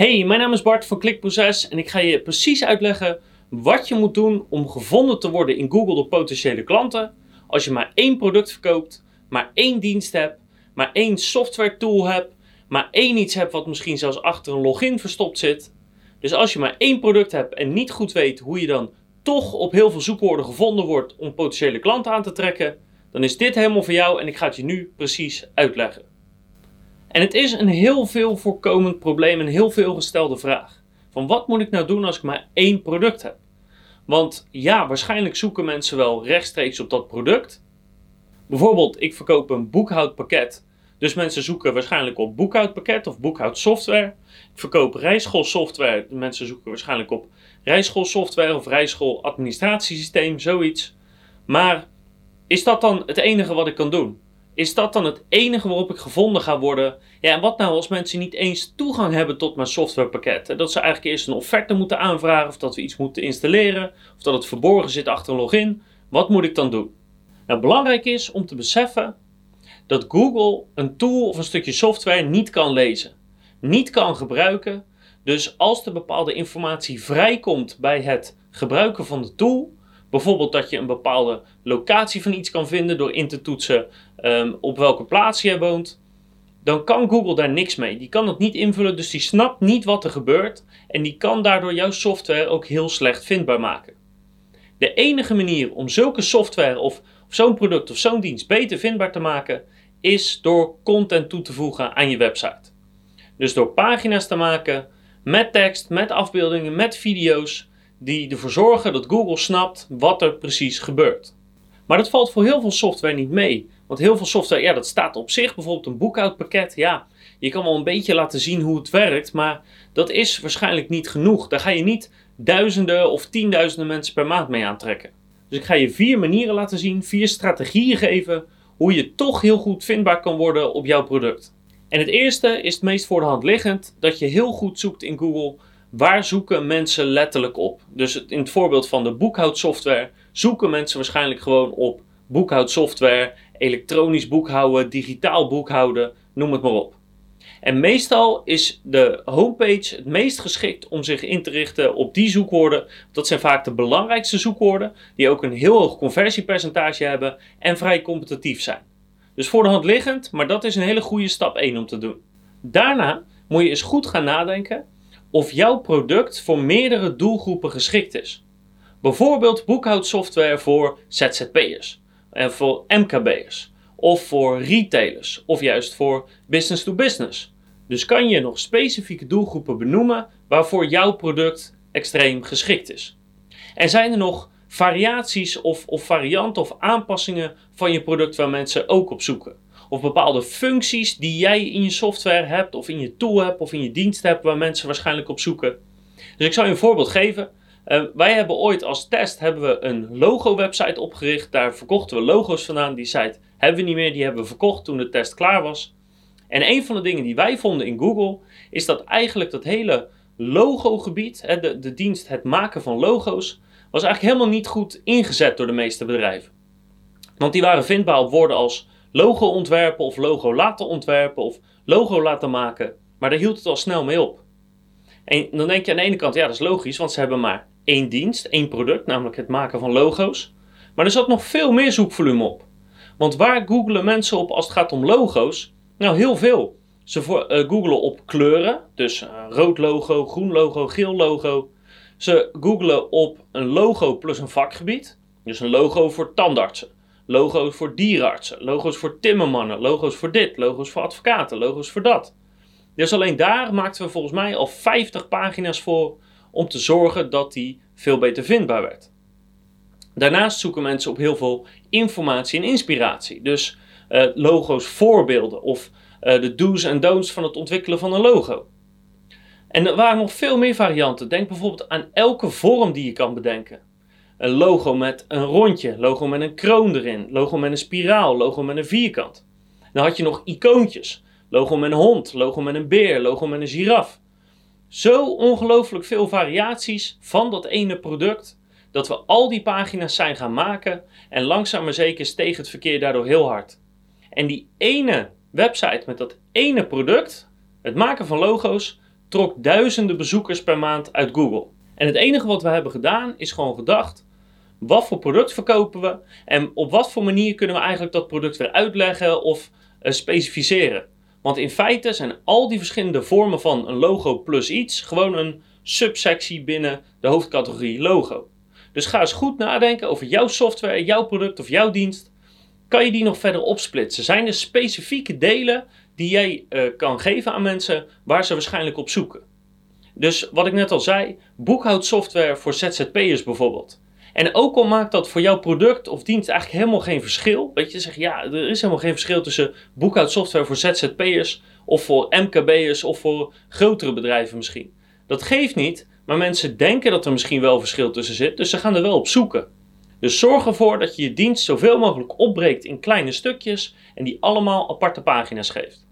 Hey, mijn naam is Bart van Klikproces en ik ga je precies uitleggen wat je moet doen om gevonden te worden in Google door potentiële klanten als je maar één product verkoopt, maar één dienst hebt, maar één software tool hebt, maar één iets hebt wat misschien zelfs achter een login verstopt zit. Dus als je maar één product hebt en niet goed weet hoe je dan toch op heel veel zoekwoorden gevonden wordt om potentiële klanten aan te trekken, dan is dit helemaal voor jou en ik ga het je nu precies uitleggen. En het is een heel veel voorkomend probleem, een heel veel gestelde vraag. Van wat moet ik nou doen als ik maar één product heb? Want ja, waarschijnlijk zoeken mensen wel rechtstreeks op dat product. Bijvoorbeeld, ik verkoop een boekhoudpakket. Dus mensen zoeken waarschijnlijk op boekhoudpakket of boekhoudsoftware. Ik verkoop rijschoolsoftware. Mensen zoeken waarschijnlijk op rijschoolsoftware of rijschooladministratiesysteem, zoiets. Maar is dat dan het enige wat ik kan doen? Is dat dan het enige waarop ik gevonden ga worden? Ja, en wat nou als mensen niet eens toegang hebben tot mijn softwarepakket? Dat ze eigenlijk eerst een offerte moeten aanvragen, of dat we iets moeten installeren, of dat het verborgen zit achter een login. Wat moet ik dan doen? Nou, belangrijk is om te beseffen dat Google een tool of een stukje software niet kan lezen, niet kan gebruiken. Dus als er bepaalde informatie vrijkomt bij het gebruiken van de tool, Bijvoorbeeld dat je een bepaalde locatie van iets kan vinden door in te toetsen um, op welke plaats je woont. Dan kan Google daar niks mee. Die kan het niet invullen, dus die snapt niet wat er gebeurt. En die kan daardoor jouw software ook heel slecht vindbaar maken. De enige manier om zulke software of, of zo'n product of zo'n dienst beter vindbaar te maken, is door content toe te voegen aan je website. Dus door pagina's te maken met tekst, met afbeeldingen, met video's die ervoor zorgen dat Google snapt wat er precies gebeurt. Maar dat valt voor heel veel software niet mee. Want heel veel software, ja, dat staat op zich. Bijvoorbeeld een boekhoudpakket, ja, je kan wel een beetje laten zien hoe het werkt, maar dat is waarschijnlijk niet genoeg. Daar ga je niet duizenden of tienduizenden mensen per maand mee aantrekken. Dus ik ga je vier manieren laten zien, vier strategieën geven hoe je toch heel goed vindbaar kan worden op jouw product. En het eerste is het meest voor de hand liggend dat je heel goed zoekt in Google waar zoeken mensen letterlijk op? Dus in het voorbeeld van de boekhoudsoftware zoeken mensen waarschijnlijk gewoon op boekhoudsoftware, elektronisch boekhouden, digitaal boekhouden, noem het maar op. En meestal is de homepage het meest geschikt om zich in te richten op die zoekwoorden. Dat zijn vaak de belangrijkste zoekwoorden, die ook een heel hoog conversiepercentage hebben en vrij competitief zijn. Dus voor de hand liggend, maar dat is een hele goede stap 1 om te doen. Daarna moet je eens goed gaan nadenken of jouw product voor meerdere doelgroepen geschikt is. Bijvoorbeeld boekhoudsoftware voor ZZP'ers en voor MKB'ers of voor retailers of juist voor business to business. Dus kan je nog specifieke doelgroepen benoemen waarvoor jouw product extreem geschikt is. En zijn er nog variaties of, of varianten of aanpassingen van je product waar mensen ook op zoeken? of bepaalde functies die jij in je software hebt, of in je tool hebt, of in je dienst hebt, waar mensen waarschijnlijk op zoeken. Dus ik zal je een voorbeeld geven. Uh, wij hebben ooit als test hebben we een logo-website opgericht. Daar verkochten we logo's vandaan. Die site hebben we niet meer, die hebben we verkocht toen de test klaar was. En een van de dingen die wij vonden in Google is dat eigenlijk dat hele logogebied, de, de dienst het maken van logo's, was eigenlijk helemaal niet goed ingezet door de meeste bedrijven. Want die waren vindbaar op woorden als logo ontwerpen of logo laten ontwerpen of logo laten maken. Maar daar hield het al snel mee op. En dan denk je aan de ene kant, ja dat is logisch, want ze hebben maar één dienst, één product, namelijk het maken van logo's. Maar er zat nog veel meer zoekvolume op. Want waar googelen mensen op als het gaat om logo's? Nou, heel veel. Ze uh, googelen op kleuren, dus uh, rood logo, groen logo, geel logo. Ze googelen op een logo plus een vakgebied, dus een logo voor tandartsen logo's voor dierenartsen, logo's voor timmermannen, logo's voor dit, logo's voor advocaten, logo's voor dat. Dus alleen daar maakten we volgens mij al 50 pagina's voor om te zorgen dat die veel beter vindbaar werd. Daarnaast zoeken mensen op heel veel informatie en inspiratie. Dus uh, logo's voorbeelden of uh, de do's en don'ts van het ontwikkelen van een logo. En er waren nog veel meer varianten. Denk bijvoorbeeld aan elke vorm die je kan bedenken. Een logo met een rondje, logo met een kroon erin, logo met een spiraal, logo met een vierkant. Dan had je nog icoontjes. Logo met een hond, logo met een beer, logo met een giraf. Zo ongelooflijk veel variaties van dat ene product, dat we al die pagina's zijn gaan maken en langzaam maar zeker steeg het verkeer daardoor heel hard. En die ene website met dat ene product, het maken van logo's, trok duizenden bezoekers per maand uit Google. En het enige wat we hebben gedaan is gewoon gedacht: wat voor product verkopen we en op wat voor manier kunnen we eigenlijk dat product weer uitleggen of uh, specificeren. Want in feite zijn al die verschillende vormen van een logo plus iets gewoon een subsectie binnen de hoofdcategorie logo. Dus ga eens goed nadenken over jouw software, jouw product of jouw dienst. Kan je die nog verder opsplitsen? Zijn er specifieke delen die jij uh, kan geven aan mensen waar ze waarschijnlijk op zoeken? Dus wat ik net al zei, boekhoudsoftware voor ZZP'ers bijvoorbeeld. En ook al maakt dat voor jouw product of dienst eigenlijk helemaal geen verschil. Weet je, zeg ja, er is helemaal geen verschil tussen boekhoudsoftware voor ZZP'ers of voor MKB'ers of voor grotere bedrijven misschien. Dat geeft niet, maar mensen denken dat er misschien wel verschil tussen zit, dus ze gaan er wel op zoeken. Dus zorg ervoor dat je je dienst zoveel mogelijk opbreekt in kleine stukjes en die allemaal aparte pagina's geeft.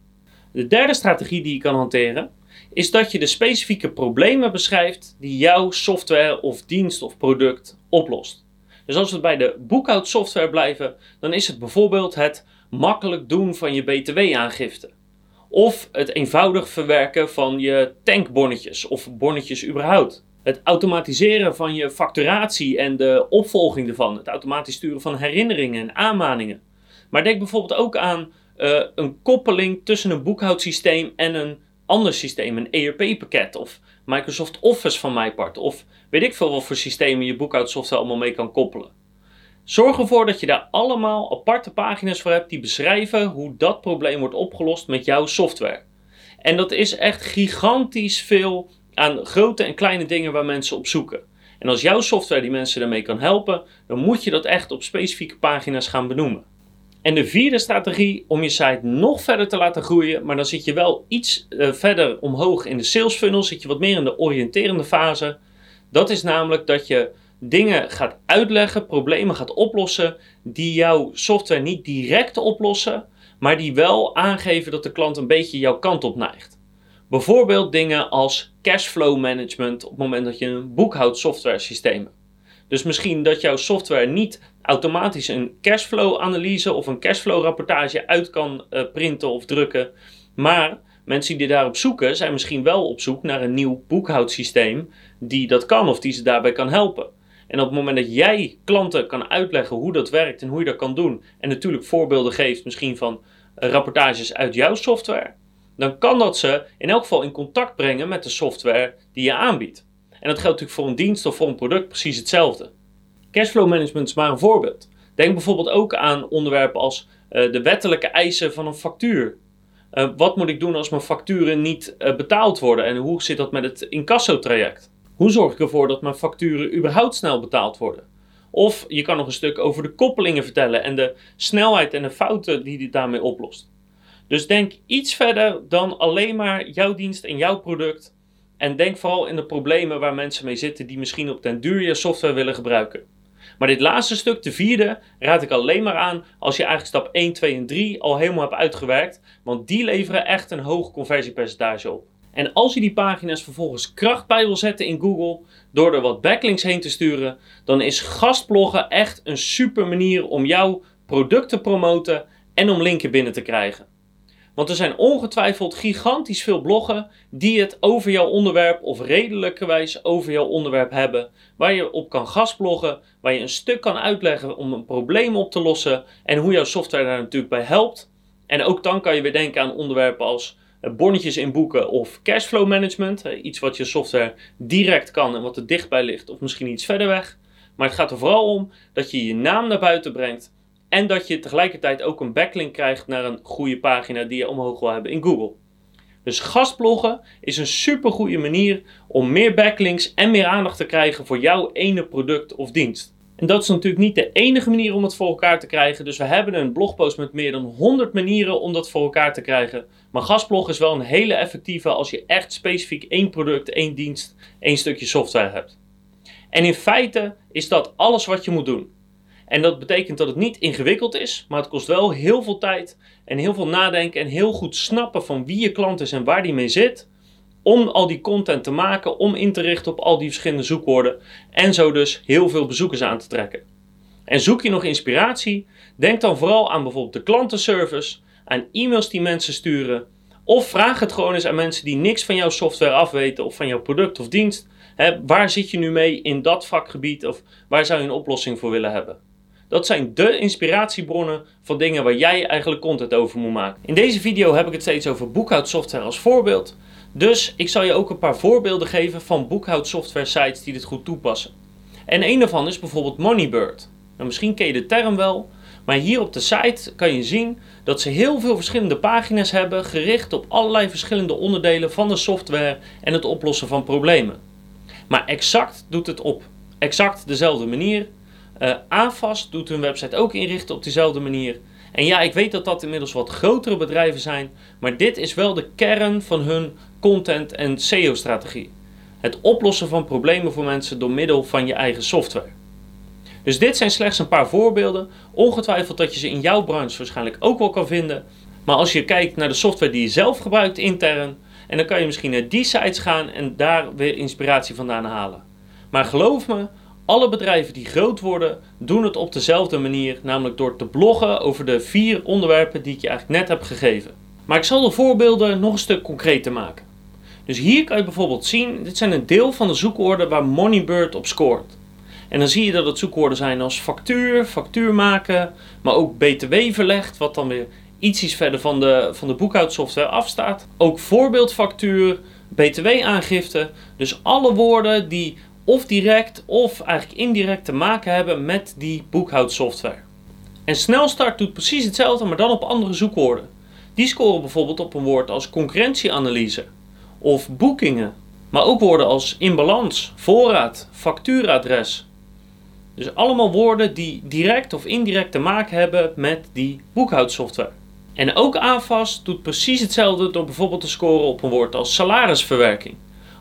De derde strategie die je kan hanteren is dat je de specifieke problemen beschrijft die jouw software of dienst of product oplost. Dus als we bij de boekhoudsoftware blijven, dan is het bijvoorbeeld het makkelijk doen van je btw-aangifte. Of het eenvoudig verwerken van je tankbonnetjes of bonnetjes überhaupt. Het automatiseren van je facturatie en de opvolging ervan. Het automatisch sturen van herinneringen en aanmaningen. Maar denk bijvoorbeeld ook aan uh, een koppeling tussen een boekhoudsysteem en een ander systeem, een ERP-pakket of Microsoft Office van mijn part. Of weet ik veel wat voor systemen je boekhoudsoftware allemaal mee kan koppelen. Zorg ervoor dat je daar allemaal aparte pagina's voor hebt die beschrijven hoe dat probleem wordt opgelost met jouw software. En dat is echt gigantisch veel aan grote en kleine dingen waar mensen op zoeken. En als jouw software die mensen daarmee kan helpen, dan moet je dat echt op specifieke pagina's gaan benoemen. En de vierde strategie om je site nog verder te laten groeien, maar dan zit je wel iets uh, verder omhoog in de sales funnel, zit je wat meer in de oriënterende fase. Dat is namelijk dat je dingen gaat uitleggen, problemen gaat oplossen die jouw software niet direct oplossen, maar die wel aangeven dat de klant een beetje jouw kant op neigt. Bijvoorbeeld dingen als cashflow management op het moment dat je een boekhoudsoftware systeem hebt. Dus misschien dat jouw software niet automatisch een cashflow analyse of een cashflow rapportage uit kan uh, printen of drukken. Maar mensen die daarop zoeken zijn misschien wel op zoek naar een nieuw boekhoudsysteem die dat kan of die ze daarbij kan helpen. En op het moment dat jij klanten kan uitleggen hoe dat werkt en hoe je dat kan doen, en natuurlijk voorbeelden geeft misschien van uh, rapportages uit jouw software, dan kan dat ze in elk geval in contact brengen met de software die je aanbiedt. En dat geldt natuurlijk voor een dienst of voor een product precies hetzelfde. Cashflow management is maar een voorbeeld. Denk bijvoorbeeld ook aan onderwerpen als uh, de wettelijke eisen van een factuur. Uh, wat moet ik doen als mijn facturen niet uh, betaald worden en hoe zit dat met het incasso-traject? Hoe zorg ik ervoor dat mijn facturen überhaupt snel betaald worden? Of je kan nog een stuk over de koppelingen vertellen en de snelheid en de fouten die dit daarmee oplost. Dus denk iets verder dan alleen maar jouw dienst en jouw product en denk vooral in de problemen waar mensen mee zitten die misschien op den duur je software willen gebruiken. Maar dit laatste stuk, de vierde, raad ik alleen maar aan als je eigenlijk stap 1, 2 en 3 al helemaal hebt uitgewerkt. Want die leveren echt een hoog conversiepercentage op. En als je die pagina's vervolgens kracht bij wil zetten in Google, door er wat backlinks heen te sturen, dan is gastbloggen echt een super manier om jouw product te promoten en om linken binnen te krijgen. Want er zijn ongetwijfeld gigantisch veel bloggen die het over jouw onderwerp of redelijkerwijs over jouw onderwerp hebben. Waar je op kan gastbloggen, waar je een stuk kan uitleggen om een probleem op te lossen en hoe jouw software daar natuurlijk bij helpt. En ook dan kan je weer denken aan onderwerpen als eh, bonnetjes inboeken of cashflow management. Iets wat je software direct kan en wat er dichtbij ligt of misschien iets verder weg. Maar het gaat er vooral om dat je je naam naar buiten brengt en dat je tegelijkertijd ook een backlink krijgt naar een goede pagina die je omhoog wil hebben in Google. Dus gastbloggen is een super goede manier om meer backlinks en meer aandacht te krijgen voor jouw ene product of dienst. En dat is natuurlijk niet de enige manier om het voor elkaar te krijgen. Dus we hebben een blogpost met meer dan 100 manieren om dat voor elkaar te krijgen. Maar gastblog is wel een hele effectieve als je echt specifiek één product, één dienst, één stukje software hebt. En in feite is dat alles wat je moet doen. En dat betekent dat het niet ingewikkeld is, maar het kost wel heel veel tijd en heel veel nadenken en heel goed snappen van wie je klant is en waar die mee zit. Om al die content te maken, om in te richten op al die verschillende zoekwoorden en zo dus heel veel bezoekers aan te trekken. En zoek je nog inspiratie? Denk dan vooral aan bijvoorbeeld de klantenservice, aan e-mails die mensen sturen, Of vraag het gewoon eens aan mensen die niks van jouw software afweten of van jouw product of dienst. Waar zit je nu mee in dat vakgebied of waar zou je een oplossing voor willen hebben? Dat zijn de inspiratiebronnen van dingen waar jij eigenlijk content over moet maken. In deze video heb ik het steeds over boekhoudsoftware als voorbeeld. Dus ik zal je ook een paar voorbeelden geven van boekhoudsoftware sites die dit goed toepassen. En een daarvan is bijvoorbeeld Moneybird. Nou, misschien ken je de term wel, maar hier op de site kan je zien dat ze heel veel verschillende pagina's hebben gericht op allerlei verschillende onderdelen van de software en het oplossen van problemen. Maar Exact doet het op exact dezelfde manier. Uh, doet hun website ook inrichten op dezelfde manier. En ja, ik weet dat dat inmiddels wat grotere bedrijven zijn, maar dit is wel de kern van hun content- en SEO-strategie. Het oplossen van problemen voor mensen door middel van je eigen software. Dus dit zijn slechts een paar voorbeelden. Ongetwijfeld dat je ze in jouw branche waarschijnlijk ook wel kan vinden. Maar als je kijkt naar de software die je zelf gebruikt intern, en dan kan je misschien naar die sites gaan en daar weer inspiratie vandaan halen. Maar geloof me, alle bedrijven die groot worden, doen het op dezelfde manier, namelijk door te bloggen over de vier onderwerpen die ik je eigenlijk net heb gegeven. Maar ik zal de voorbeelden nog een stuk concreter maken. Dus hier kan je bijvoorbeeld zien, dit zijn een deel van de zoekwoorden waar Moneybird op scoort. En dan zie je dat het zoekwoorden zijn als factuur, factuur maken, maar ook btw verlegd, wat dan weer iets verder van de, van de boekhoudsoftware afstaat. Ook voorbeeldfactuur, btw-aangifte. Dus alle woorden die of direct of eigenlijk indirect te maken hebben met die boekhoudsoftware. En Snelstart doet precies hetzelfde, maar dan op andere zoekwoorden. Die scoren bijvoorbeeld op een woord als concurrentieanalyse of boekingen, maar ook woorden als inbalans, voorraad, factuuradres. Dus allemaal woorden die direct of indirect te maken hebben met die boekhoudsoftware. En ook AFAS doet precies hetzelfde door bijvoorbeeld te scoren op een woord als salarisverwerking.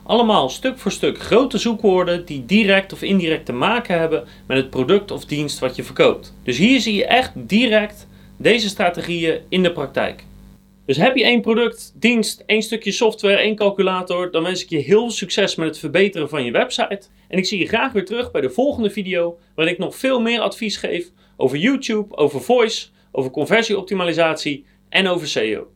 Allemaal stuk voor stuk grote zoekwoorden die direct of indirect te maken hebben met het product of dienst wat je verkoopt. Dus hier zie je echt direct deze strategieën in de praktijk. Dus heb je één product, dienst, één stukje software, één calculator, dan wens ik je heel veel succes met het verbeteren van je website. En ik zie je graag weer terug bij de volgende video, waarin ik nog veel meer advies geef over YouTube, over voice, over conversieoptimalisatie en over SEO.